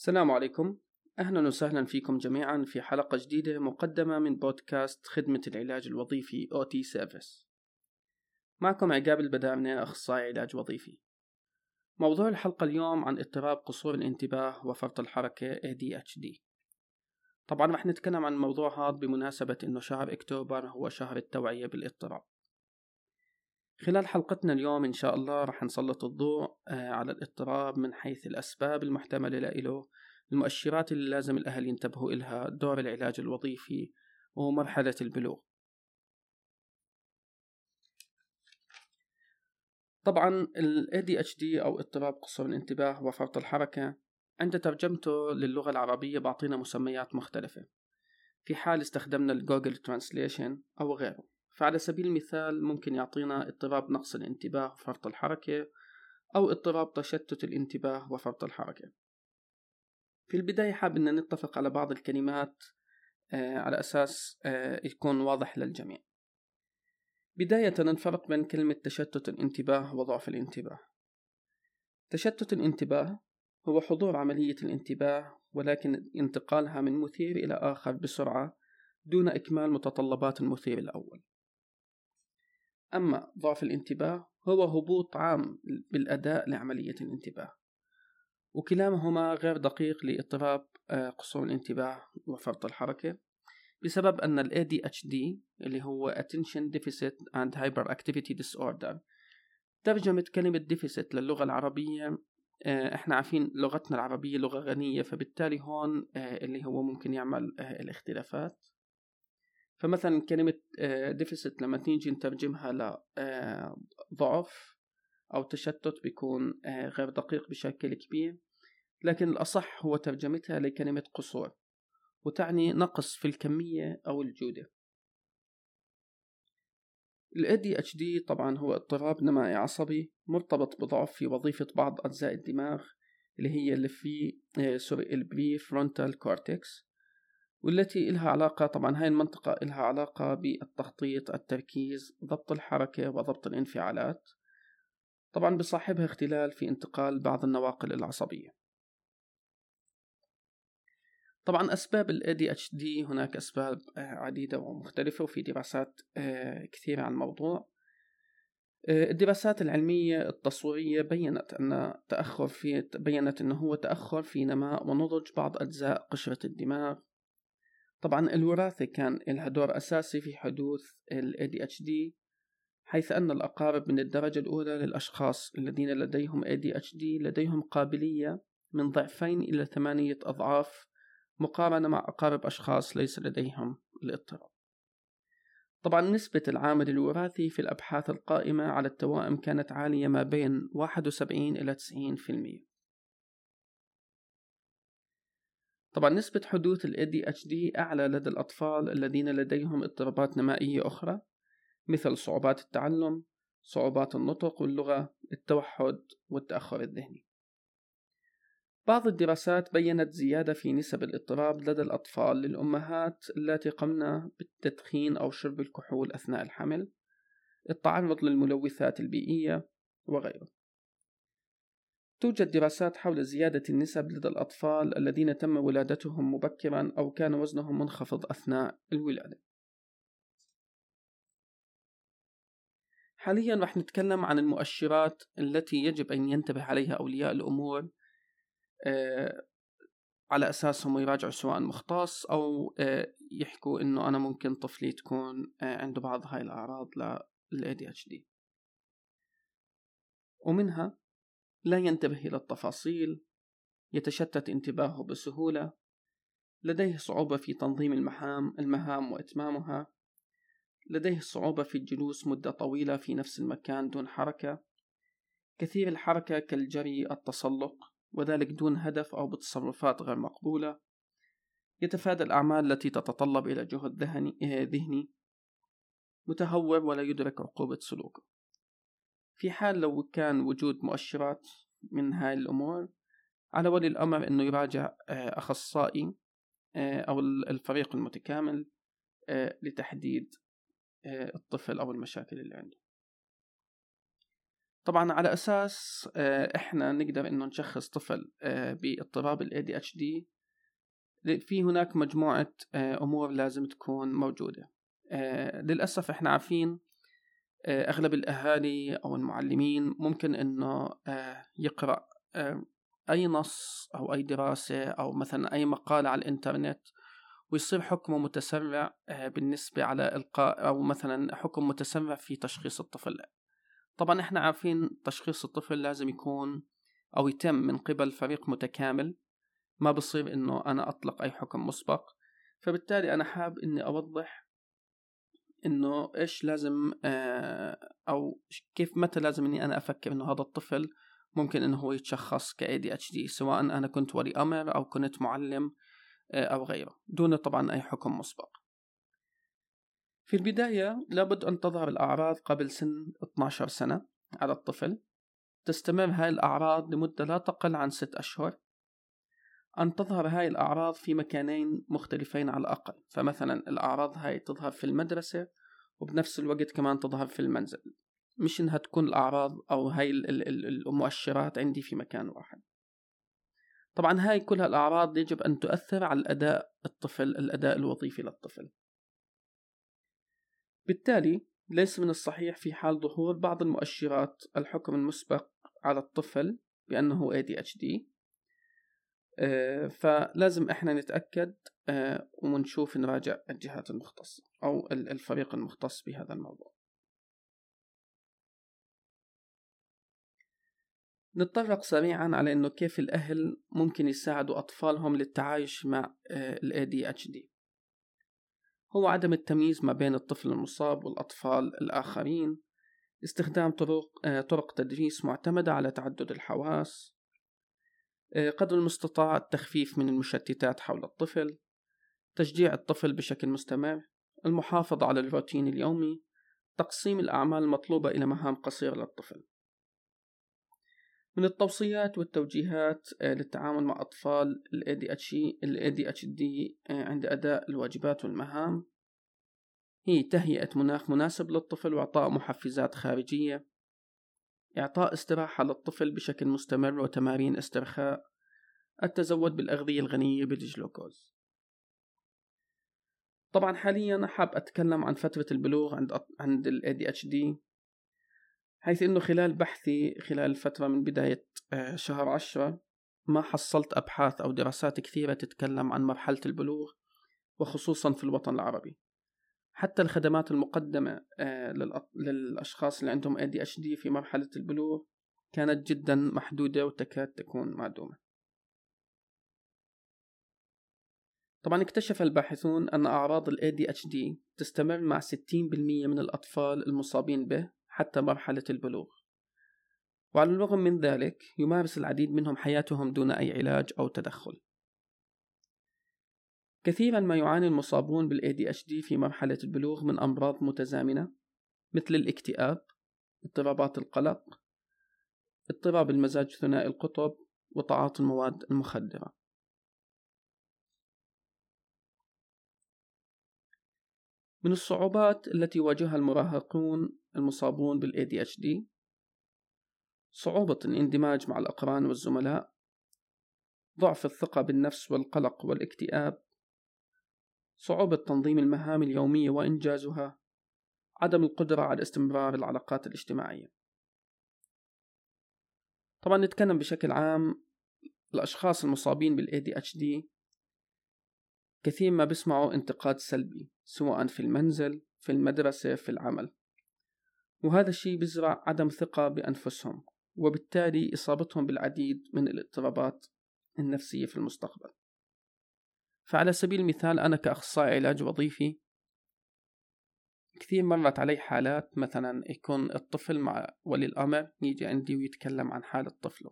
السلام عليكم. أهلا وسهلا فيكم جميعا في حلقة جديدة مقدمة من بودكاست خدمة العلاج الوظيفي OT Service معكم عقاب البدامنة أخصائي علاج وظيفي. موضوع الحلقة اليوم عن اضطراب قصور الانتباه وفرط الحركة ADHD طبعا رح نتكلم عن الموضوع هذا بمناسبة إنه شهر أكتوبر هو شهر التوعية بالاضطراب. خلال حلقتنا اليوم إن شاء الله رح نسلط الضوء آه، على الاضطراب من حيث الأسباب المحتملة له المؤشرات اللي لازم الأهل ينتبهوا إلها دور العلاج الوظيفي ومرحلة البلوغ. طبعا ال ADHD أو اضطراب قصور الانتباه وفرط الحركة عند ترجمته للغة العربية بعطينا مسميات مختلفة. في حال استخدمنا ال Google Translation أو غيره. فعلى سبيل المثال ممكن يعطينا اضطراب نقص الانتباه وفرط الحركة أو اضطراب تشتت الانتباه وفرط الحركة. في البداية حاب أن نتفق على بعض الكلمات آه، على أساس آه، يكون واضح للجميع. بداية نفرق بين كلمة تشتت الانتباه وضعف الانتباه. تشتت الانتباه هو حضور عملية الانتباه ولكن انتقالها من مثير إلى آخر بسرعة دون إكمال متطلبات المثير الأول. أما ضعف الانتباه هو هبوط عام بالأداء لعملية الانتباه. وكلاهما غير دقيق لاضطراب آه، قصور الانتباه وفرط الحركة بسبب أن ال ADHD اللي هو Attention Deficit and Hyperactivity Disorder ترجمة كلمة deficit للغة العربية آه، إحنا عارفين لغتنا العربية لغة غنية فبالتالي هون آه، اللي هو ممكن يعمل الاختلافات. فمثلا كلمة deficit لما تيجي نترجمها لضعف أو تشتت بيكون غير دقيق بشكل كبير لكن الأصح هو ترجمتها لكلمة قصور وتعني نقص في الكمية أو الجودة. ال ADHD طبعا هو اضطراب نمائي عصبي مرتبط بضعف في وظيفة بعض أجزاء الدماغ اللي هي اللي في sorry ال prefrontal cortex والتي إلها علاقة طبعا هاي المنطقة إلها علاقة بالتخطيط التركيز ضبط الحركة وضبط الانفعالات. طبعا بصاحبها اختلال في انتقال بعض النواقل العصبية. طبعا أسباب ال ADHD هناك أسباب آه، عديدة ومختلفة وفي دراسات آه، كثيرة عن الموضوع. آه، الدراسات العلمية التصويرية بينت أن تأخر في بينت أنه هو تأخر في نماء ونضج بعض أجزاء قشرة الدماغ. طبعا الوراثة كان لها دور أساسي في حدوث ال ADHD حيث أن الأقارب من الدرجة الأولى للأشخاص الذين لديهم ADHD لديهم قابلية من ضعفين إلى ثمانية أضعاف مقارنة مع أقارب أشخاص ليس لديهم الاضطراب. طبعا نسبة العامل الوراثي في الأبحاث القائمة على التوائم كانت عالية ما بين 71 إلى 90% طبعا نسبة حدوث ال ADHD أعلى لدى الأطفال الذين لديهم اضطرابات نمائية أخرى مثل صعوبات التعلم صعوبات النطق واللغة التوحد والتأخر الذهني. بعض الدراسات بينت زيادة في نسب الاضطراب لدى الأطفال للأمهات التي قمن بالتدخين أو شرب الكحول أثناء الحمل التعرض للملوثات البيئية وغيره. توجد دراسات حول زيادة النسب لدى الأطفال الذين تم ولادتهم مبكرا أو كان وزنهم منخفض أثناء الولادة. حاليا رح نتكلم عن المؤشرات التي يجب أن ينتبه عليها أولياء الأمور آه، على أساسهم يراجعوا سواء مختص أو آه، يحكوا إنه أنا ممكن طفلي تكون آه، عنده بعض هاي الأعراض لل ADHD ومنها لا ينتبه إلى التفاصيل يتشتت انتباهه بسهولة لديه صعوبة في تنظيم المهام المهام وإتمامها لديه صعوبة في الجلوس مدة طويلة في نفس المكان دون حركة. كثير الحركة كالجري التسلق وذلك دون هدف أو بتصرفات غير مقبولة. يتفادى الأعمال التي تتطلب إلى جهد ذهني متهور ولا يدرك عقوبة سلوكه في حال لو كان وجود مؤشرات من هاي الأمور على ولي الأمر أنه يراجع آه، أخصائي آه، أو الفريق المتكامل آه، لتحديد الطفل أو المشاكل اللي عنده. طبعا على أساس إحنا نقدر إنه نشخص طفل باضطراب ال ADHD في هناك مجموعة أمور لازم تكون موجودة. للأسف إحنا عارفين أغلب الأهالي أو المعلمين ممكن إنه يقرأ أي نص أو أي دراسة أو مثلا أي مقالة على الإنترنت ويصير حكمه متسرع بالنسبة على إلقاء أو مثلا حكم متسرع في تشخيص الطفل. طبعا إحنا عارفين تشخيص الطفل لازم يكون أو يتم من قبل فريق متكامل ما بصير إنه أنا أطلق أي حكم مسبق. فبالتالي أنا حاب إني أوضح إنه إيش لازم آه، أو كيف متى لازم إني أنا أفكر إنه هذا الطفل ممكن إنه هو يتشخص ك ADHD سواء أنا كنت ولي أمر أو كنت معلم آه، أو غيره دون طبعا أي حكم مسبق. في البداية لابد أن تظهر الأعراض قبل سن 12 سنة على الطفل. تستمر هاي الأعراض لمدة لا تقل عن 6 أشهر. أن تظهر هاي الأعراض في مكانين مختلفين على الأقل. فمثلا الأعراض هاي تظهر في المدرسة وبنفس الوقت كمان تظهر في المنزل. مش إنها تكون الأعراض أو هاي المؤشرات عندي في مكان واحد. طبعا هاي كلها الأعراض يجب أن تؤثر على الأداء الطفل الأداء الوظيفي للطفل. بالتالي ليس من الصحيح في حال ظهور بعض المؤشرات الحكم المسبق على الطفل بأنه ADHD فلازم إحنا نتأكد آه، ونشوف نراجع الجهات المختصة أو الفريق المختص بهذا الموضوع. نتطرق سريعا على إنه كيف الأهل ممكن يساعدوا أطفالهم للتعايش مع آه، ال ADHD هو عدم التمييز ما بين الطفل المصاب والأطفال الآخرين استخدام طرق, آه، طرق تدريس معتمدة على تعدد الحواس آه، قدر المستطاع التخفيف من المشتتات حول الطفل تشجيع الطفل بشكل مستمر المحافظة على الروتين اليومي تقسيم الأعمال المطلوبة إلى مهام قصيرة للطفل. من التوصيات والتوجيهات آه، للتعامل مع أطفال ال ADHD آه، عند أداء الواجبات والمهام. هي تهيئة مناخ مناسب للطفل وإعطاء محفزات خارجية. إعطاء استراحة للطفل بشكل مستمر وتمارين استرخاء التزود بالأغذية الغنية بالجلوكوز. طبعا حاليا حاب أتكلم عن فترة البلوغ عند عند ال ADHD حيث أنه خلال بحثي خلال فترة من بداية آه، شهر عشرة ما حصلت أبحاث أو دراسات كثيرة تتكلم عن مرحلة البلوغ وخصوصا في الوطن العربي. حتى الخدمات المقدمة آه، للأشخاص اللي عندهم ADHD في مرحلة البلوغ كانت جدا محدودة وتكاد تكون معدومة. طبعا اكتشف الباحثون أن أعراض ال ADHD تستمر مع 60% من الأطفال المصابين به حتى مرحلة البلوغ. وعلى الرغم من ذلك يمارس العديد منهم حياتهم دون أي علاج أو تدخل. كثيرا ما يعاني المصابون بال ADHD في مرحلة البلوغ من أمراض متزامنة مثل الاكتئاب اضطرابات القلق اضطراب المزاج ثنائي القطب وتعاطي المواد المخدرة. من الصعوبات التي يواجهها المراهقون المصابون بال ADHD صعوبة الاندماج مع الأقران والزملاء ضعف الثقة بالنفس والقلق والاكتئاب صعوبة تنظيم المهام اليومية وإنجازها عدم القدرة على استمرار العلاقات الاجتماعية. طبعا نتكلم بشكل عام الأشخاص المصابين بال ADHD كثير ما بيسمعوا انتقاد سلبي سواء في المنزل في المدرسة في العمل. وهذا الشيء بيزرع عدم ثقة بأنفسهم وبالتالي إصابتهم بالعديد من الاضطرابات النفسية في المستقبل. فعلى سبيل المثال أنا كأخصائي علاج وظيفي كثير مرت علي حالات مثلا يكون الطفل مع ولي الأمر يجي عندي ويتكلم عن حالة طفله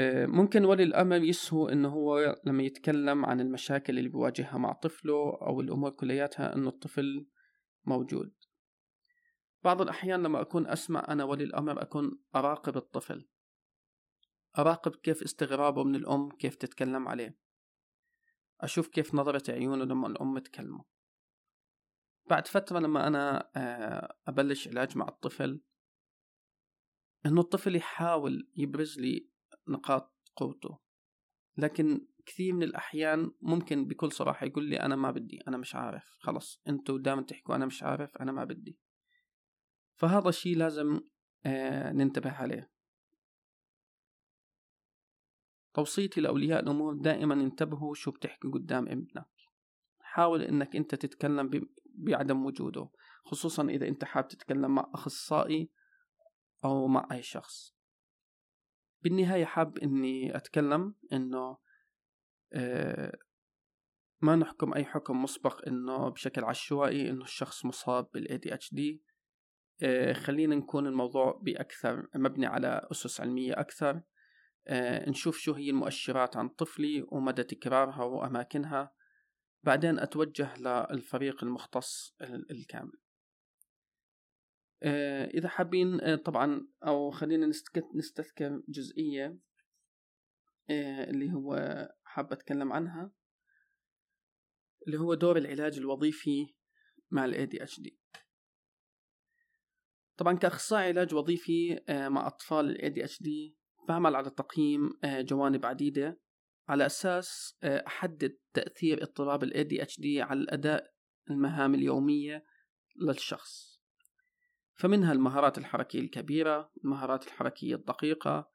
آه، ممكن ولي الأمر يسهو إنه هو لما يتكلم عن المشاكل اللي بيواجهها مع طفله أو الأمور كلياتها إنه الطفل موجود. بعض الأحيان لما أكون أسمع أنا ولي الأمر أكون أراقب الطفل. أراقب كيف استغرابه من الأم كيف تتكلم عليه. أشوف كيف نظرة عيونه لما الأم تكلمه. بعد فترة لما أنا آه، أبلش علاج مع الطفل إنه الطفل يحاول يبرز لي نقاط قوته. لكن كثير من الأحيان ممكن بكل صراحة يقول لي أنا ما بدي أنا مش عارف خلص أنتوا دائما تحكوا أنا مش عارف أنا ما بدي. فهذا الشيء لازم آه ننتبه عليه. توصيتي لأولياء الأمور دائما انتبهوا شو بتحكي قدام ابنك. حاول إنك أنت تتكلم بعدم وجوده خصوصا إذا أنت حاب تتكلم مع أخصائي أو مع أي شخص. بالنهاية حاب إني أتكلم إنه آه، ما نحكم أي حكم مسبق إنه بشكل عشوائي إنه الشخص مصاب دي اتش دي خلينا نكون الموضوع بأكثر مبني على أسس علمية أكثر. آه، نشوف شو هي المؤشرات عن طفلي ومدى تكرارها وأماكنها. بعدين أتوجه للفريق المختص الكامل. آه، إذا حابين آه، طبعا أو خلينا نستذكر جزئية آه، اللي هو حاب أتكلم عنها اللي هو دور العلاج الوظيفي مع ال ADHD طبعا كأخصائي علاج وظيفي مع أطفال ال ADHD بعمل على تقييم جوانب عديدة على أساس أحدد تأثير اضطراب ال ADHD على الأداء المهام اليومية للشخص. فمنها المهارات الحركية الكبيرة المهارات الحركية الدقيقة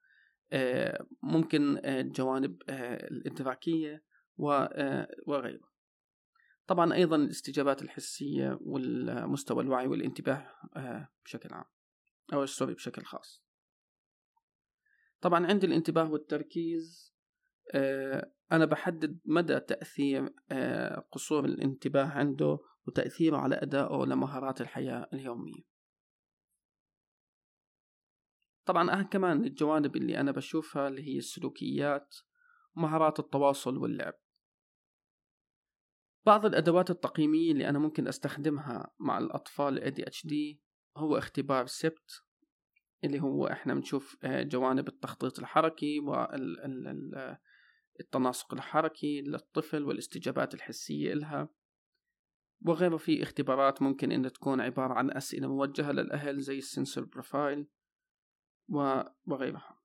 آه، ممكن الجوانب آه، آه، الإدراكية وغيرها. طبعا أيضا الاستجابات الحسية والمستوى الوعي والانتباه بشكل عام أو سوري بشكل خاص. طبعا عند الانتباه والتركيز أنا بحدد مدى تأثير قصور الانتباه عنده وتأثيره على أدائه لمهارات الحياة اليومية. طبعا أهم كمان الجوانب اللي أنا بشوفها اللي هي السلوكيات ومهارات التواصل واللعب. بعض الأدوات التقييمية اللي أنا ممكن أستخدمها مع الأطفال ADHD هو اختبار سبت اللي هو إحنا بنشوف آه، جوانب التخطيط الحركي والتناسق الحركي للطفل والاستجابات الحسية إلها. وغيره في اختبارات ممكن إن تكون عبارة عن أسئلة موجهة للأهل زي السنسور بروفايل وغيرها.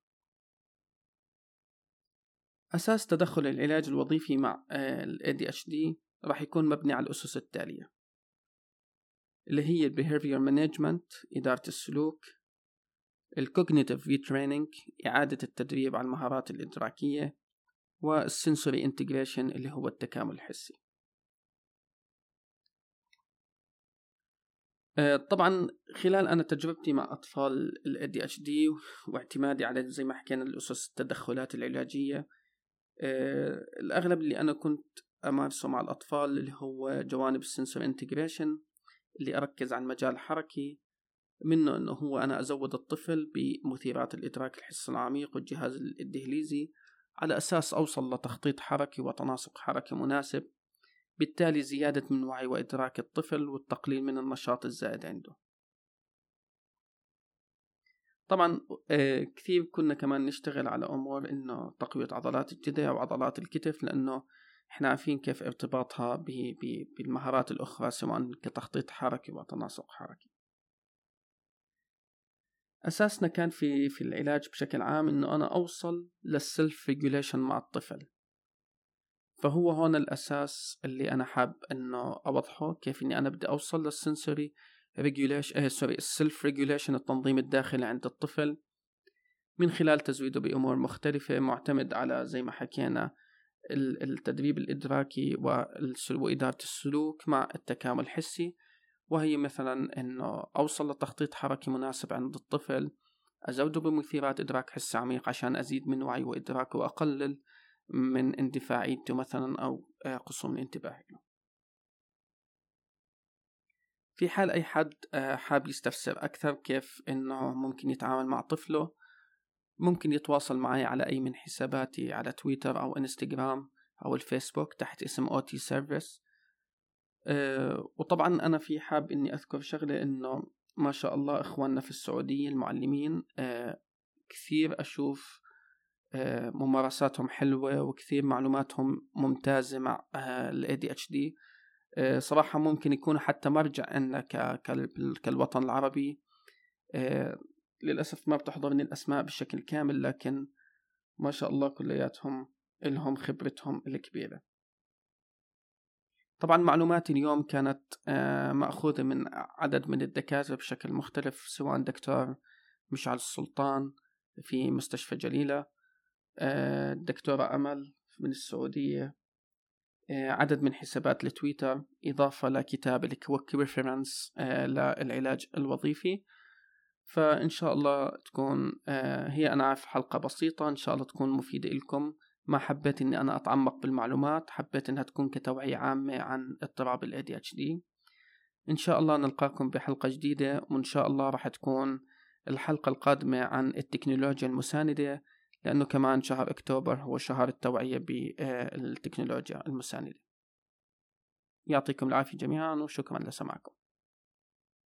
أساس تدخل العلاج الوظيفي مع آه، ال ADHD راح يكون مبني على الأسس التالية اللي هي Behavior Management إدارة السلوك ال Cognitive Retraining إعادة التدريب على المهارات الإدراكية والسنسوري Integration اللي هو التكامل الحسي. آه، طبعا خلال أنا تجربتي مع أطفال ال ADHD واعتمادي على زي ما حكينا الأسس التدخلات العلاجية آه، الأغلب اللي أنا كنت أمارسه مع الأطفال اللي هو جوانب السنسور انتجريشن اللي أركز على المجال الحركي منه أنه هو أنا أزود الطفل بمثيرات الإدراك الحس العميق والجهاز الدهليزي على أساس أوصل لتخطيط حركي وتناسق حركي مناسب بالتالي زيادة من وعي وإدراك الطفل والتقليل من النشاط الزائد عنده. طبعا آه، كثير كنا كمان نشتغل على أمور إنه تقوية عضلات الجذع وعضلات الكتف لأنه إحنا عارفين كيف ارتباطها بالمهارات الأخرى سواء كتخطيط حركي وتناسق حركي. أساسنا كان في في العلاج بشكل عام إنه أنا أوصل للسلف ريجوليشن مع الطفل. فهو هون الأساس اللي أنا حاب إنه أوضحه كيف إني أنا بدي أوصل لل sensory regulation آه sorry ال self regulation التنظيم الداخلي عند الطفل من خلال تزويده بأمور مختلفة معتمد على زي ما حكينا التدريب الإدراكي وإدارة السلوك مع التكامل الحسي. وهي مثلا إنه أوصل لتخطيط حركي مناسب عند الطفل أزوده بمثيرات إدراك حسي عميق عشان أزيد من وعيه وإدراكه وأقلل من اندفاعيته مثلا أو آه، قصور من انتباهه له في حال أي حد آه، حاب يستفسر أكثر كيف إنه ممكن يتعامل مع طفله ممكن يتواصل معي على أي من حساباتي على تويتر أو إنستغرام أو الفيسبوك تحت اسم أوتي سيرفيس. أه وطبعا أنا في حاب إني أذكر شغلة إنه ما شاء الله إخواننا في السعودية المعلمين أه كثير أشوف آه، ممارساتهم حلوة وكثير معلوماتهم ممتازة مع آه، ال ADHD آه، صراحة ممكن يكونوا حتى مرجع عنا كالوطن العربي. للأسف ما بتحضرني الأسماء بشكل كامل لكن ما شاء الله كلياتهم إلهم خبرتهم الكبيرة. طبعا معلوماتي اليوم كانت آه، مأخوذة من عدد من الدكاترة بشكل مختلف سواء دكتور مشعل السلطان في مستشفى جليلة آه، الدكتورة أمل من السعودية آه، عدد من حسابات التويتر إضافة لكتاب ال Quick Reference للعلاج الوظيفي. فإن شاء الله تكون هي أنا عارف حلقة بسيطة إن شاء الله تكون مفيدة لكم. ما حبيت إني أنا أتعمق بالمعلومات حبيت إنها تكون كتوعية عامة عن اضطراب ال ADHD إن شاء الله نلقاكم بحلقة جديدة وإن شاء الله راح تكون الحلقة القادمة عن التكنولوجيا المساندة لأنه كمان شهر أكتوبر هو شهر التوعية بالتكنولوجيا المساندة. يعطيكم العافية جميعا وشكرا لسماعكم.